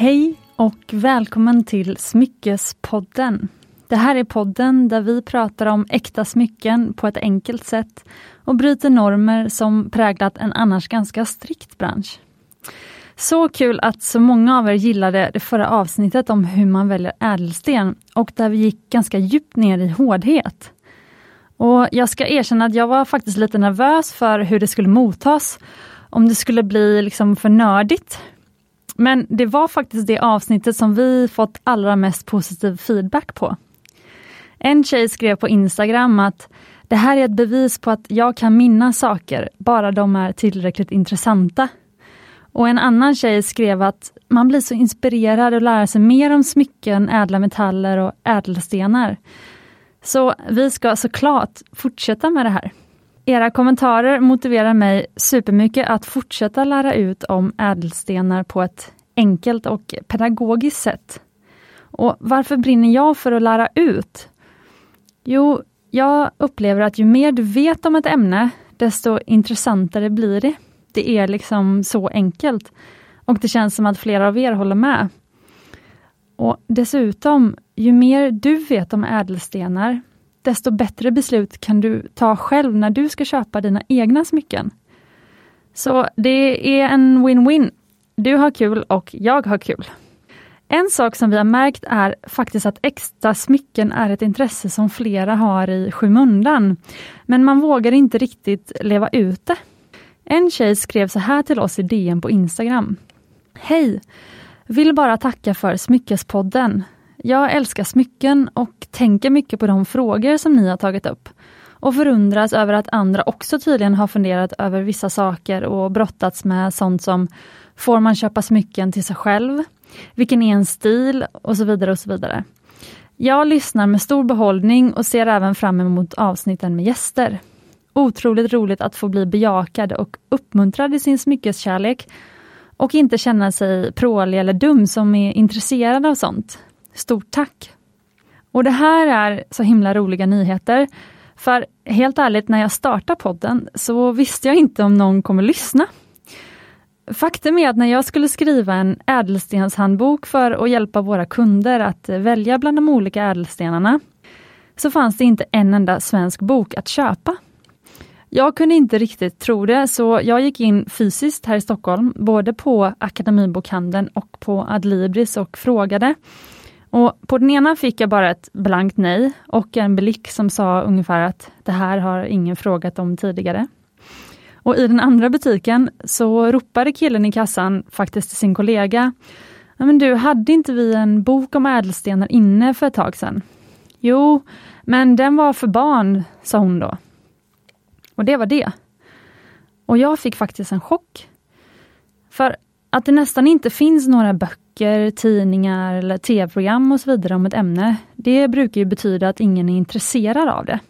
Hej och välkommen till Smyckespodden. Det här är podden där vi pratar om äkta smycken på ett enkelt sätt och bryter normer som präglat en annars ganska strikt bransch. Så kul att så många av er gillade det förra avsnittet om hur man väljer ädelsten och där vi gick ganska djupt ner i hårdhet. Och jag ska erkänna att jag var faktiskt lite nervös för hur det skulle mottas. Om det skulle bli liksom för nördigt. Men det var faktiskt det avsnittet som vi fått allra mest positiv feedback på. En tjej skrev på Instagram att det här är ett bevis på att jag kan minnas saker, bara de är tillräckligt intressanta. Och en annan tjej skrev att man blir så inspirerad att lära sig mer om smycken, ädla metaller och ädelstenar. Så vi ska såklart fortsätta med det här. Era kommentarer motiverar mig supermycket att fortsätta lära ut om ädelstenar på ett enkelt och pedagogiskt sätt. Och varför brinner jag för att lära ut? Jo, jag upplever att ju mer du vet om ett ämne, desto intressantare blir det. Det är liksom så enkelt. Och det känns som att flera av er håller med. Och dessutom, ju mer du vet om ädelstenar, desto bättre beslut kan du ta själv när du ska köpa dina egna smycken. Så det är en win-win. Du har kul och jag har kul. En sak som vi har märkt är faktiskt att extra smycken är ett intresse som flera har i skymundan. Men man vågar inte riktigt leva ut det. En tjej skrev så här till oss i DN på Instagram. Hej! Vill bara tacka för Smyckespodden. Jag älskar smycken och tänker mycket på de frågor som ni har tagit upp. Och förundras över att andra också tydligen har funderat över vissa saker och brottats med sånt som Får man köpa smycken till sig själv? Vilken är en stil? Och så vidare och så vidare. Jag lyssnar med stor behållning och ser även fram emot avsnitten med gäster. Otroligt roligt att få bli bejakad och uppmuntrad i sin smyckeskärlek och inte känna sig prålig eller dum som är intresserad av sånt. Stort tack! Och det här är så himla roliga nyheter. För helt ärligt, när jag startade podden så visste jag inte om någon kommer lyssna. Faktum är att när jag skulle skriva en ädelstenshandbok för att hjälpa våra kunder att välja bland de olika ädelstenarna, så fanns det inte en enda svensk bok att köpa. Jag kunde inte riktigt tro det, så jag gick in fysiskt här i Stockholm, både på Akademibokhandeln och på Adlibris och frågade. Och på den ena fick jag bara ett blankt nej och en blick som sa ungefär att det här har ingen frågat om tidigare. Och i den andra butiken så ropade killen i kassan faktiskt till sin kollega. men du, hade inte vi en bok om ädelstenar inne för ett tag sedan? Jo, men den var för barn, sa hon då. Och det var det. Och jag fick faktiskt en chock. För att det nästan inte finns några böcker, tidningar eller tv-program och så vidare om ett ämne, det brukar ju betyda att ingen är intresserad av det.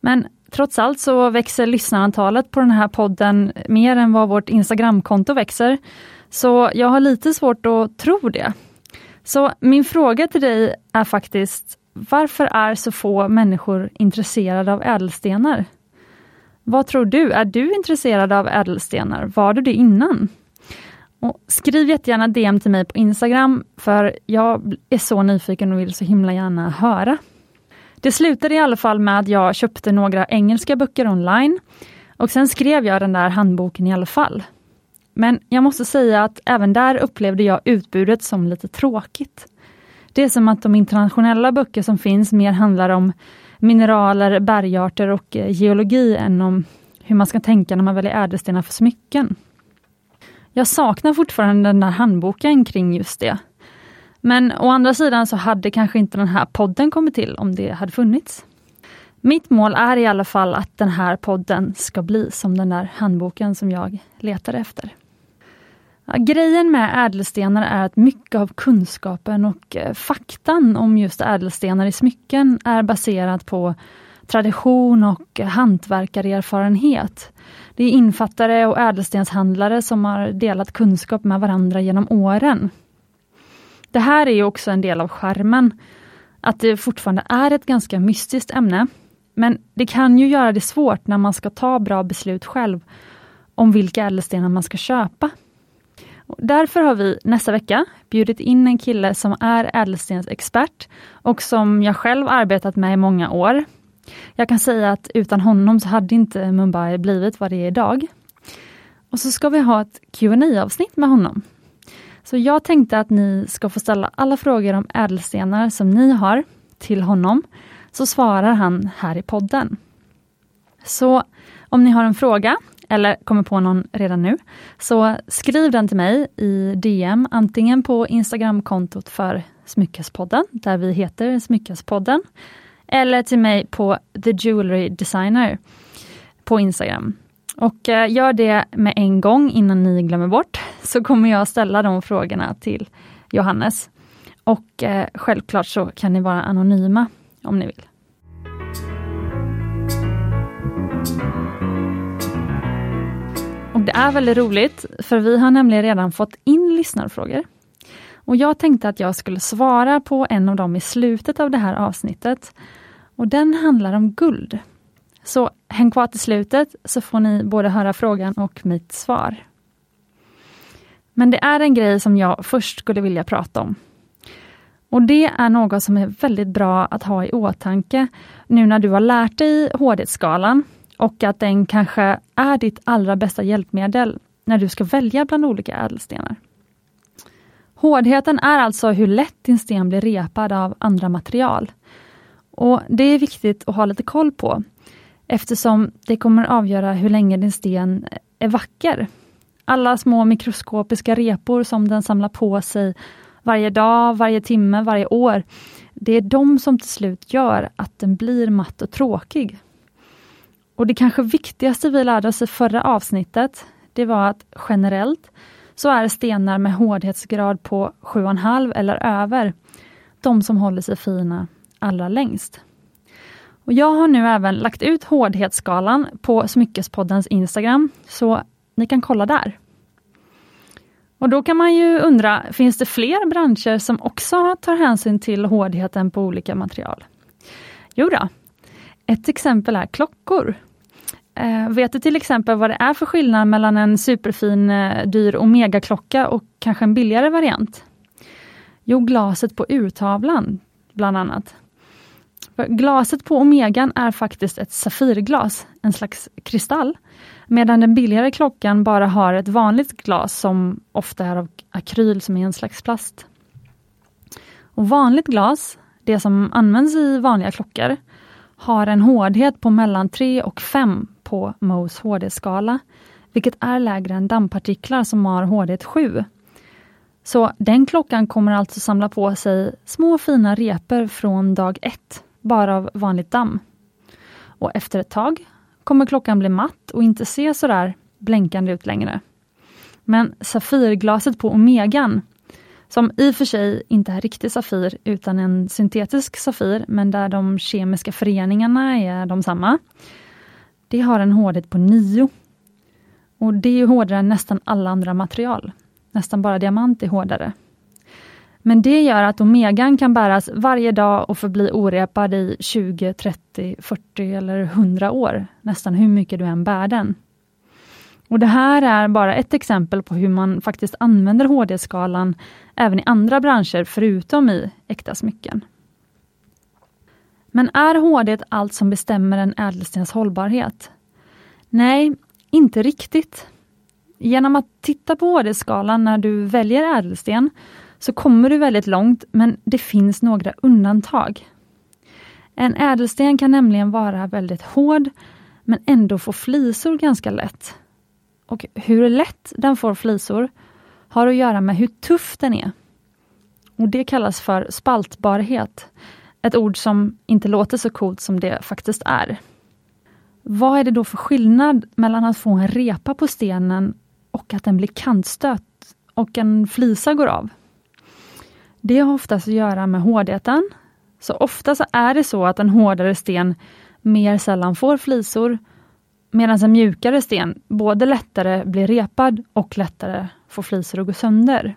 Men trots allt så växer lyssnarantalet på den här podden mer än vad vårt Instagramkonto växer. Så jag har lite svårt att tro det. Så min fråga till dig är faktiskt, varför är så få människor intresserade av ädelstenar? Vad tror du? Är du intresserad av ädelstenar? Var du det innan? Och skriv jättegärna DM till mig på Instagram, för jag är så nyfiken och vill så himla gärna höra. Det slutade i alla fall med att jag köpte några engelska böcker online och sen skrev jag den där handboken i alla fall. Men jag måste säga att även där upplevde jag utbudet som lite tråkigt. Det är som att de internationella böcker som finns mer handlar om mineraler, bergarter och eh, geologi än om hur man ska tänka när man väljer ädelstenar för smycken. Jag saknar fortfarande den där handboken kring just det. Men å andra sidan så hade kanske inte den här podden kommit till om det hade funnits. Mitt mål är i alla fall att den här podden ska bli som den där handboken som jag letade efter. Grejen med ädelstenar är att mycket av kunskapen och eh, faktan om just ädelstenar i smycken är baserat på tradition och hantverkarerfarenhet. Det är infattare och ädelstenshandlare som har delat kunskap med varandra genom åren. Det här är också en del av skärmen, att det fortfarande är ett ganska mystiskt ämne. Men det kan ju göra det svårt när man ska ta bra beslut själv om vilka ädelstenar man ska köpa. Därför har vi nästa vecka bjudit in en kille som är ädelstensexpert och som jag själv arbetat med i många år. Jag kan säga att utan honom så hade inte Mumbai blivit vad det är idag. Och så ska vi ha ett qa avsnitt med honom. Så jag tänkte att ni ska få ställa alla frågor om ädelstenar som ni har till honom, så svarar han här i podden. Så om ni har en fråga eller kommer på någon redan nu, så skriv den till mig i DM, antingen på Instagramkontot för Smyckespodden, där vi heter Smyckespodden, eller till mig på The Jewelry Designer på Instagram. Och eh, gör det med en gång innan ni glömmer bort, så kommer jag ställa de frågorna till Johannes. Och eh, självklart så kan ni vara anonyma om ni vill. Och Det är väldigt roligt, för vi har nämligen redan fått in lyssnarfrågor. Och Jag tänkte att jag skulle svara på en av dem i slutet av det här avsnittet. Och Den handlar om guld. Så häng kvar till slutet så får ni både höra frågan och mitt svar. Men det är en grej som jag först skulle vilja prata om. Och Det är något som är väldigt bra att ha i åtanke nu när du har lärt dig hårdhetsskalan och att den kanske är ditt allra bästa hjälpmedel när du ska välja bland olika ädelstenar. Hårdheten är alltså hur lätt din sten blir repad av andra material. Och Det är viktigt att ha lite koll på eftersom det kommer avgöra hur länge din sten är vacker. Alla små mikroskopiska repor som den samlar på sig varje dag, varje timme, varje år. Det är de som till slut gör att den blir matt och tråkig. Och det kanske viktigaste vi lärde oss i förra avsnittet, det var att generellt så är stenar med hårdhetsgrad på 7,5 eller över de som håller sig fina allra längst. Och jag har nu även lagt ut hårdhetsskalan på Smyckespoddens Instagram, så ni kan kolla där. Och då kan man ju undra, finns det fler branscher som också tar hänsyn till hårdheten på olika material? Jo då. Ett exempel är klockor. Eh, vet du till exempel vad det är för skillnad mellan en superfin eh, dyr Omega-klocka och kanske en billigare variant? Jo, glaset på urtavlan, bland annat. För glaset på Omegan är faktiskt ett safirglas, en slags kristall, medan den billigare klockan bara har ett vanligt glas som ofta är av akryl, som är en slags plast. Och vanligt glas, det som används i vanliga klockor, har en hårdhet på mellan 3 och 5 på Mohs hårdhetsskala, vilket är lägre än dammpartiklar som har HD-7. Så den klockan kommer alltså samla på sig små fina repor från dag 1, bara av vanligt damm. Och efter ett tag kommer klockan bli matt och inte se sådär blänkande ut längre. Men Safirglaset på Omegan, som i och för sig inte är riktig Safir utan en syntetisk Safir, men där de kemiska föreningarna är de samma, det har en hårdhet på 9. Och det är hårdare än nästan alla andra material. Nästan bara diamant är hårdare. Men det gör att Omegan kan bäras varje dag och förbli orepad i 20, 30, 40 eller 100 år, nästan hur mycket du än bär den. Och Det här är bara ett exempel på hur man faktiskt använder HD-skalan även i andra branscher förutom i äkta smycken. Men är hårdhet allt som bestämmer en ädelstens hållbarhet? Nej, inte riktigt. Genom att titta på HD-skalan när du väljer ädelsten så kommer du väldigt långt, men det finns några undantag. En ädelsten kan nämligen vara väldigt hård, men ändå få flisor ganska lätt. Och hur lätt den får flisor har att göra med hur tuff den är. Och Det kallas för spaltbarhet. Ett ord som inte låter så coolt som det faktiskt är. Vad är det då för skillnad mellan att få en repa på stenen och att den blir kantstött och en flisa går av? Det har oftast att göra med hårdheten. Så ofta så är det så att en hårdare sten mer sällan får flisor, medan en mjukare sten både lättare blir repad och lättare får flisor att gå sönder.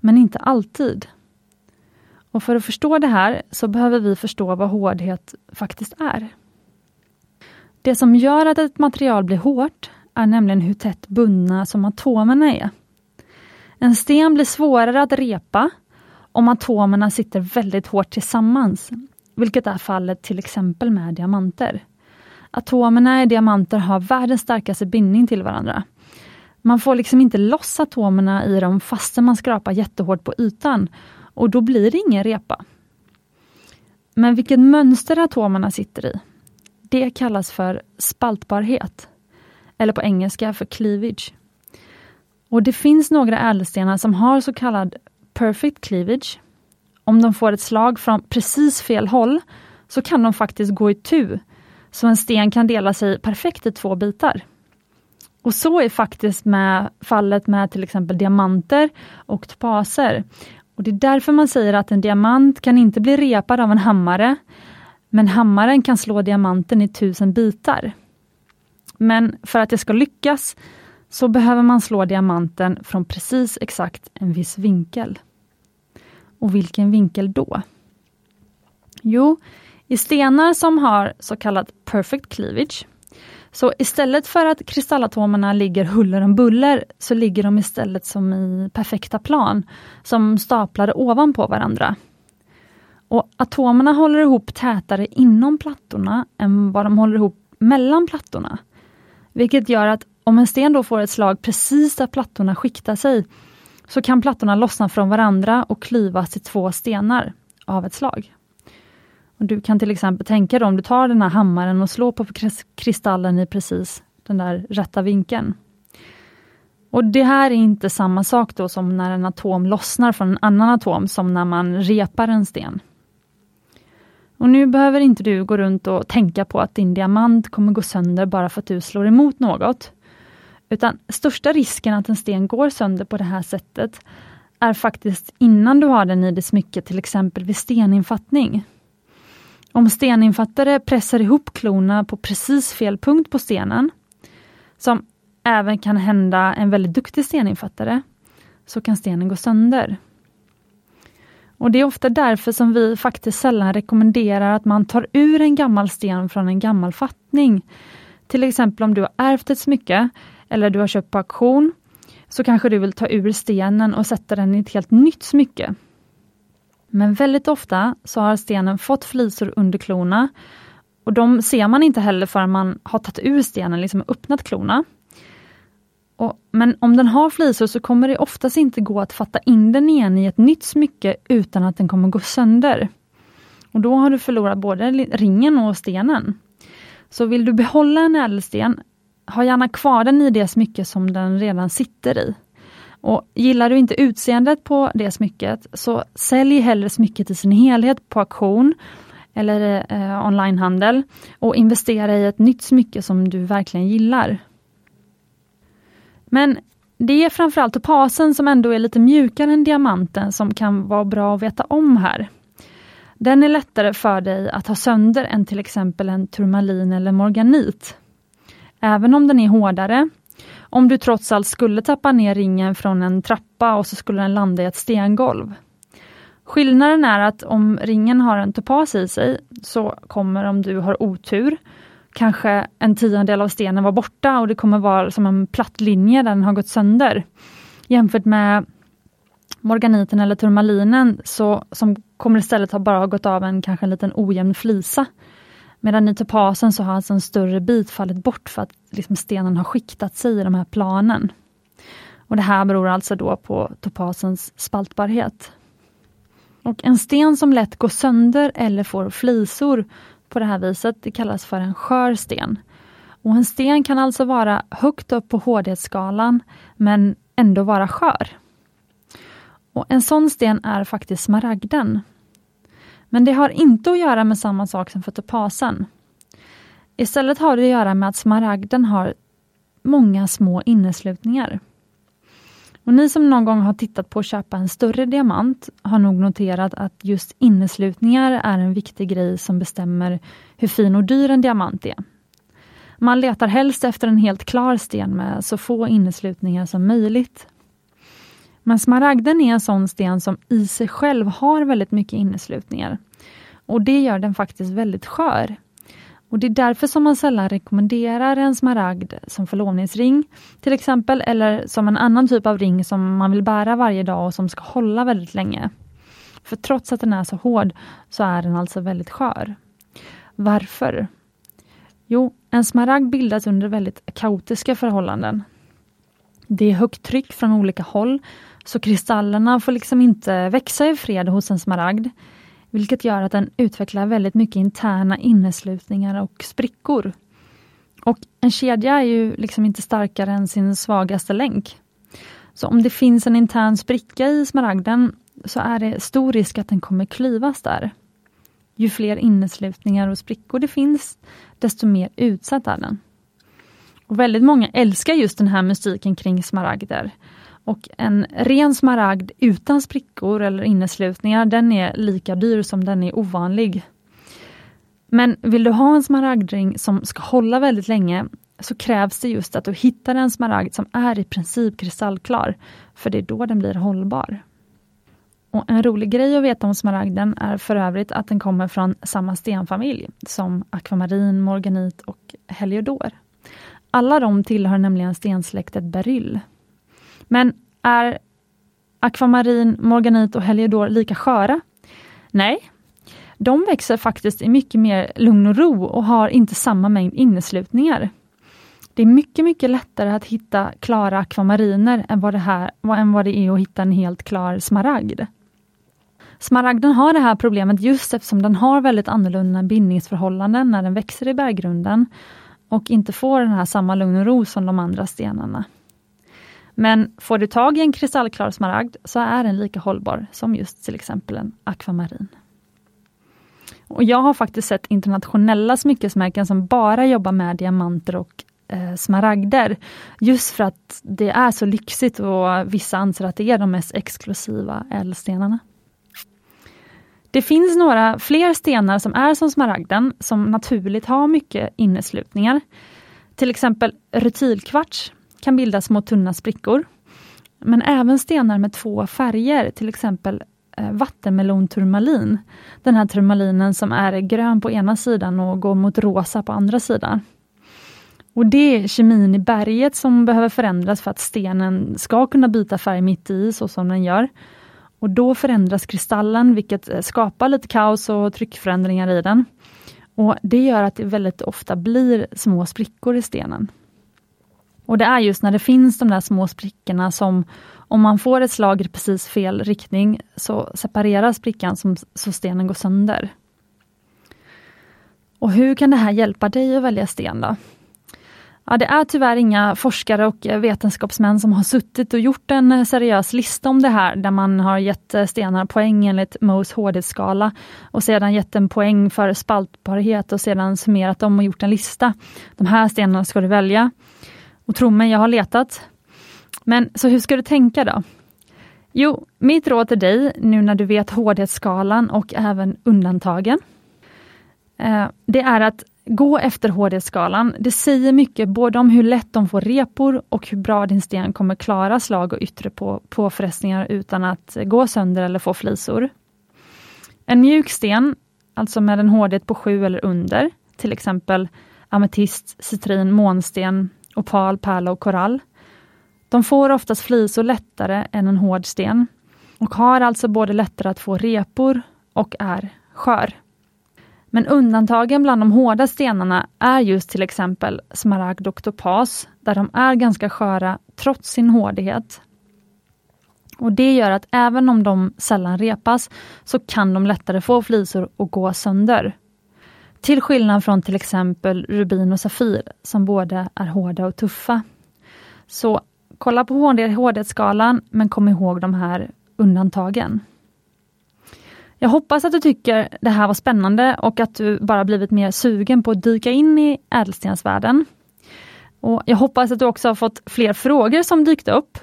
Men inte alltid. Och För att förstå det här så behöver vi förstå vad hårdhet faktiskt är. Det som gör att ett material blir hårt är nämligen hur tätt bundna som atomerna är. En sten blir svårare att repa om atomerna sitter väldigt hårt tillsammans, vilket är fallet till exempel med diamanter. Atomerna i diamanter har världens starkaste bindning till varandra. Man får liksom inte loss atomerna i dem fastän man skrapar jättehårt på ytan och då blir det ingen repa. Men vilket mönster atomerna sitter i, det kallas för spaltbarhet. Eller på engelska för cleavage. Och det finns några ädelstenar som har så kallad perfect cleavage. Om de får ett slag från precis fel håll så kan de faktiskt gå i tu, så en sten kan dela sig perfekt i två bitar. Och så är faktiskt med fallet med till exempel diamanter och topaser. Och Det är därför man säger att en diamant kan inte bli repad av en hammare, men hammaren kan slå diamanten i tusen bitar. Men för att det ska lyckas så behöver man slå diamanten från precis exakt en viss vinkel. Och vilken vinkel då? Jo, i stenar som har så kallat perfect cleavage, så istället för att kristallatomerna ligger huller om buller, så ligger de istället som i perfekta plan, som staplade ovanpå varandra. Och Atomerna håller ihop tätare inom plattorna än vad de håller ihop mellan plattorna. Vilket gör att om en sten då får ett slag precis där plattorna skiktar sig, så kan plattorna lossna från varandra och klyvas till två stenar av ett slag. Och du kan till exempel tänka dig om du tar den här hammaren och slår på kristallen i precis den där rätta vinkeln. Och Det här är inte samma sak då som när en atom lossnar från en annan atom, som när man repar en sten. Och Nu behöver inte du gå runt och tänka på att din diamant kommer gå sönder bara för att du slår emot något. Utan största risken att en sten går sönder på det här sättet är faktiskt innan du har den i ditt smycke, till exempel vid steninfattning. Om steninfattare pressar ihop klorna på precis fel punkt på stenen, som även kan hända en väldigt duktig steninfattare, så kan stenen gå sönder. Och Det är ofta därför som vi faktiskt sällan rekommenderar att man tar ur en gammal sten från en gammal fattning. Till exempel om du har ärvt ett smycke eller du har köpt på auktion, så kanske du vill ta ur stenen och sätta den i ett helt nytt smycke. Men väldigt ofta så har stenen fått flisor under klorna och de ser man inte heller förrän man har tagit ur stenen, liksom öppnat klorna. Och, men om den har flisor så kommer det oftast inte gå att fatta in den igen i ett nytt smycke utan att den kommer gå sönder. Och Då har du förlorat både ringen och stenen. Så vill du behålla en ädelsten, ha gärna kvar den i det smycke som den redan sitter i. Och Gillar du inte utseendet på det smycket, så sälj hellre smycket i sin helhet på auktion eller eh, onlinehandel och investera i ett nytt smycke som du verkligen gillar. Men det är framförallt topasen som ändå är lite mjukare än diamanten som kan vara bra att veta om här. Den är lättare för dig att ha sönder än till exempel en turmalin eller morganit. Även om den är hårdare om du trots allt skulle tappa ner ringen från en trappa och så skulle den landa i ett stengolv. Skillnaden är att om ringen har en topas i sig, så kommer om du har otur, kanske en tiondel av stenen vara borta och det kommer vara som en platt linje där den har gått sönder. Jämfört med morganiten eller turmalinen, så, som kommer istället ha bara ha gått av en kanske en liten ojämn flisa. Medan i topasen så har alltså en större bit fallit bort för att liksom stenen har skiktat sig i de här planen. Och Det här beror alltså då på topasens spaltbarhet. Och En sten som lätt går sönder eller får flisor på det här viset, det kallas för en skör sten. Och En sten kan alltså vara högt upp på hårdhetsskalan, men ändå vara skör. Och En sån sten är faktiskt smaragden. Men det har inte att göra med samma sak som för topasen. Istället har det att göra med att smaragden har många små inneslutningar. Och ni som någon gång har tittat på att köpa en större diamant har nog noterat att just inneslutningar är en viktig grej som bestämmer hur fin och dyr en diamant är. Man letar helst efter en helt klar sten med så få inneslutningar som möjligt. Men smaragden är en sån sten som i sig själv har väldigt mycket inneslutningar. Och det gör den faktiskt väldigt skör. Och Det är därför som man sällan rekommenderar en smaragd som förlovningsring till exempel, eller som en annan typ av ring som man vill bära varje dag och som ska hålla väldigt länge. För trots att den är så hård så är den alltså väldigt skör. Varför? Jo, en smaragd bildas under väldigt kaotiska förhållanden. Det är högt tryck från olika håll, så kristallerna får liksom inte växa i fred hos en smaragd, vilket gör att den utvecklar väldigt mycket interna inneslutningar och sprickor. Och en kedja är ju liksom inte starkare än sin svagaste länk. Så om det finns en intern spricka i smaragden så är det stor risk att den kommer klyvas där. Ju fler inneslutningar och sprickor det finns, desto mer utsatt är den. Och Väldigt många älskar just den här mystiken kring smaragder. Och en ren smaragd utan sprickor eller inneslutningar, den är lika dyr som den är ovanlig. Men vill du ha en smaragdring som ska hålla väldigt länge, så krävs det just att du hittar en smaragd som är i princip kristallklar, för det är då den blir hållbar. Och En rolig grej att veta om smaragden är för övrigt att den kommer från samma stenfamilj som akvamarin, morganit och heliodor. Alla de tillhör nämligen stensläktet beryll. Men är akvamarin, morganit och heliodor lika sköra? Nej, de växer faktiskt i mycket mer lugn och ro och har inte samma mängd inneslutningar. Det är mycket, mycket lättare att hitta klara akvamariner än vad det, här, än vad det är att hitta en helt klar smaragd. Smaragden har det här problemet just eftersom den har väldigt annorlunda bindningsförhållanden när den växer i berggrunden och inte får den här samma lugn och ro som de andra stenarna. Men får du tag i en kristallklar smaragd så är den lika hållbar som just till exempel en akvamarin. Och jag har faktiskt sett internationella smyckesmärken som bara jobbar med diamanter och eh, smaragder. Just för att det är så lyxigt och vissa anser att det är de mest exklusiva ädelstenarna. Det finns några fler stenar som är som smaragden, som naturligt har mycket inneslutningar. Till exempel rutilkvarts kan bilda små tunna sprickor. Men även stenar med två färger, till exempel eh, vattenmelonturmalin. Den här turmalinen som är grön på ena sidan och går mot rosa på andra sidan. Och Det är kemin i berget som behöver förändras för att stenen ska kunna byta färg mitt i, så som den gör. Och Då förändras kristallen, vilket eh, skapar lite kaos och tryckförändringar i den. Och Det gör att det väldigt ofta blir små sprickor i stenen. Och Det är just när det finns de där små sprickorna som, om man får ett slag i precis fel riktning, så separeras sprickan som, så stenen går sönder. Och Hur kan det här hjälpa dig att välja sten då? Ja, det är tyvärr inga forskare och vetenskapsmän som har suttit och gjort en seriös lista om det här, där man har gett stenar poäng enligt Mohs hårdhetsskala och sedan gett en poäng för spaltbarhet och sedan summerat dem och gjort en lista. De här stenarna ska du välja. Och tro mig, jag har letat. Men så hur ska du tänka då? Jo, mitt råd till dig, nu när du vet hårdhetsskalan och även undantagen, eh, det är att gå efter hårdhetsskalan. Det säger mycket både om hur lätt de får repor och hur bra din sten kommer klara slag och yttre på, påfrestningar utan att gå sönder eller få flisor. En mjuk sten, alltså med en hårdhet på 7 eller under, till exempel ametist, citrin, månsten, opal, pärla och korall. De får oftast flisor lättare än en hård sten och har alltså både lättare att få repor och är skör. Men undantagen bland de hårda stenarna är just till exempel smaragd och topas, där de är ganska sköra trots sin hårdhet. Och Det gör att även om de sällan repas, så kan de lättare få flisor och gå sönder. Till skillnad från till exempel rubin och safir, som både är hårda och tuffa. Så kolla på hårdhetsskalan, men kom ihåg de här undantagen. Jag hoppas att du tycker det här var spännande och att du bara blivit mer sugen på att dyka in i ädelstensvärlden. Och jag hoppas att du också har fått fler frågor som dykt upp.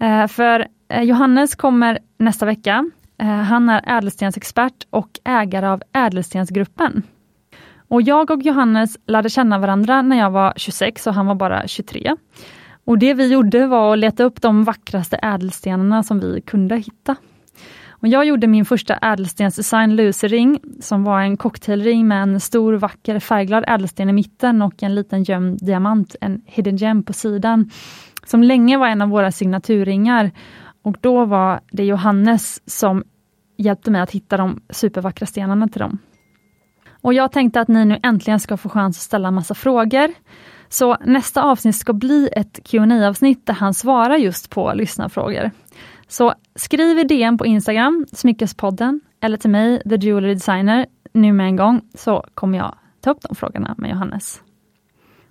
Eh, för eh, Johannes kommer nästa vecka. Eh, han är ädelstensexpert och ägare av Ädelstensgruppen. Och jag och Johannes lärde känna varandra när jag var 26 och han var bara 23. Och Det vi gjorde var att leta upp de vackraste ädelstenarna som vi kunde hitta. Och jag gjorde min första ädelstensdesign lusering som var en cocktailring med en stor vacker färgglad ädelsten i mitten och en liten gömd diamant, en hidden gem på sidan, som länge var en av våra signaturringar. Och då var det Johannes som hjälpte mig att hitta de supervackra stenarna till dem. Och jag tänkte att ni nu äntligen ska få chans att ställa massa frågor. Så nästa avsnitt ska bli ett qa avsnitt där han svarar just på lyssnarfrågor. Så skriv i DM på Instagram, Smyckespodden, eller till mig, The Jewelry Designer, nu med en gång, så kommer jag ta upp de frågorna med Johannes.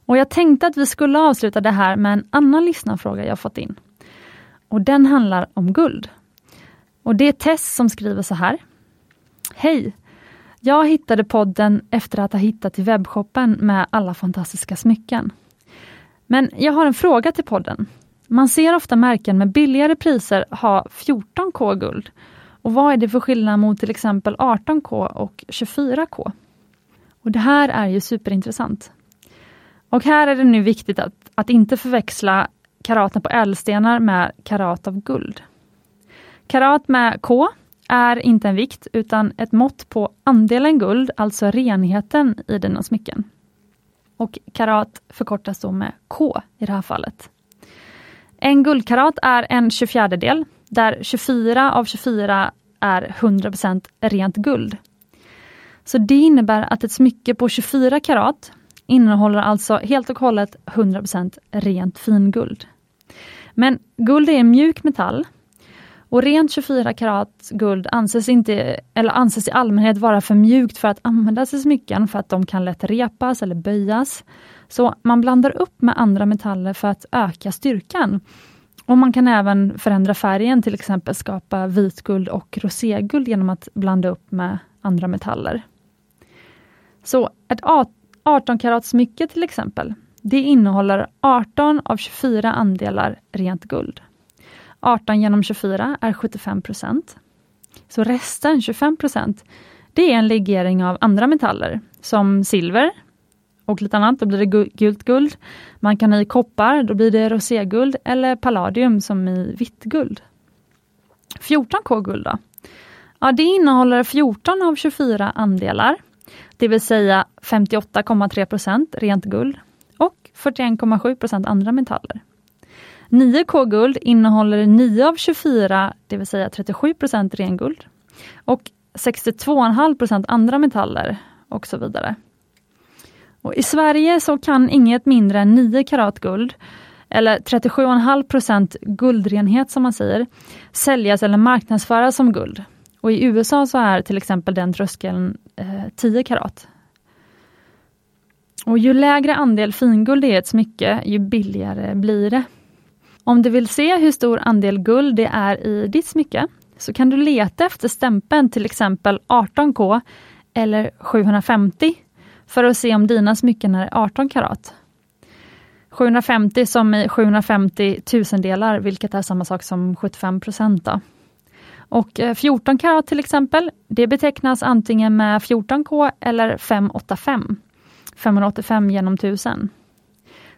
Och jag tänkte att vi skulle avsluta det här med en annan lyssnarfråga jag fått in. Och den handlar om guld. Och det är Tess som skriver så här. Hej! Jag hittade podden efter att ha hittat till webbshoppen med alla fantastiska smycken. Men jag har en fråga till podden. Man ser ofta märken med billigare priser ha 14K guld. Och vad är det för skillnad mot till exempel 18K och 24K? Och Det här är ju superintressant. Och här är det nu viktigt att, att inte förväxla karaten på ädelstenar med karat av guld. Karat med K är inte en vikt utan ett mått på andelen guld, alltså renheten i dina smycken. Och karat förkortas då med K i det här fallet. En guldkarat är en 24 del där 24 av 24 är 100% rent guld. Så det innebär att ett smycke på 24 karat innehåller alltså helt och hållet 100% rent finguld. Men guld är en mjuk metall och rent 24 karat guld anses, inte, eller anses i allmänhet vara för mjukt för att användas i smycken för att de kan lätt repas eller böjas. Så man blandar upp med andra metaller för att öka styrkan. Och Man kan även förändra färgen, till exempel skapa vitguld och roséguld genom att blanda upp med andra metaller. Så ett 18 karats smycke till exempel, det innehåller 18 av 24 andelar rent guld. 18 genom 24 är 75% Så resten, 25% det är en legering av andra metaller som silver och lite annat, då blir det gult guld. Man kan ha i koppar, då blir det roséguld eller palladium som i vitt guld. 14K guld då? Ja, det innehåller 14 av 24 andelar, det vill säga 58,3% rent guld och 41,7% andra metaller. 9K guld innehåller 9 av 24, det vill säga 37% renguld och 62,5% andra metaller och så vidare. Och I Sverige så kan inget mindre än 9 karat guld, eller 37,5% guldrenhet som man säger, säljas eller marknadsföras som guld. Och I USA så är till exempel den tröskeln eh, 10 karat. Och ju lägre andel finguld det är ett smycke, ju billigare blir det. Om du vill se hur stor andel guld det är i ditt smycke, så kan du leta efter stämpeln till exempel 18K eller 750 för att se om dina smycken är 18 karat. 750 som i 750 tusendelar, vilket är samma sak som 75 procent. Och eh, 14 karat till exempel, det betecknas antingen med 14K eller 585. 585 genom 1000.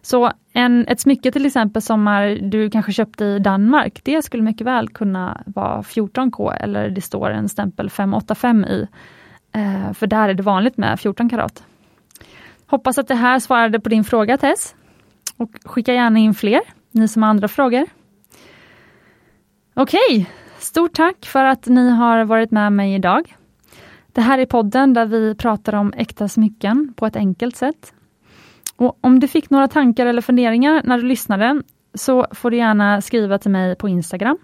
Så en, ett smycke till exempel som är, du kanske köpte i Danmark, det skulle mycket väl kunna vara 14K eller det står en stämpel 585 i. Eh, för där är det vanligt med 14 karat. Hoppas att det här svarade på din fråga Tess. Och skicka gärna in fler, ni som har andra frågor. Okej, okay. stort tack för att ni har varit med mig idag. Det här är podden där vi pratar om äkta smycken på ett enkelt sätt. Och Om du fick några tankar eller funderingar när du lyssnade, så får du gärna skriva till mig på Instagram,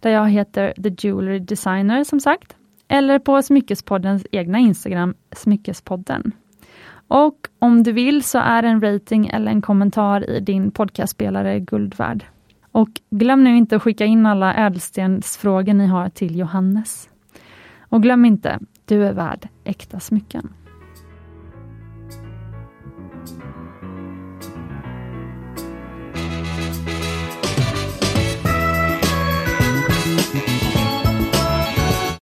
där jag heter The Jewelry Designer som sagt, eller på Smyckespoddens egna Instagram, Smyckespodden. Och om du vill så är en rating eller en kommentar i din podcastspelare guld värd. Och glöm nu inte att skicka in alla ädelstensfrågor ni har till Johannes. Och glöm inte, du är värd äkta smycken.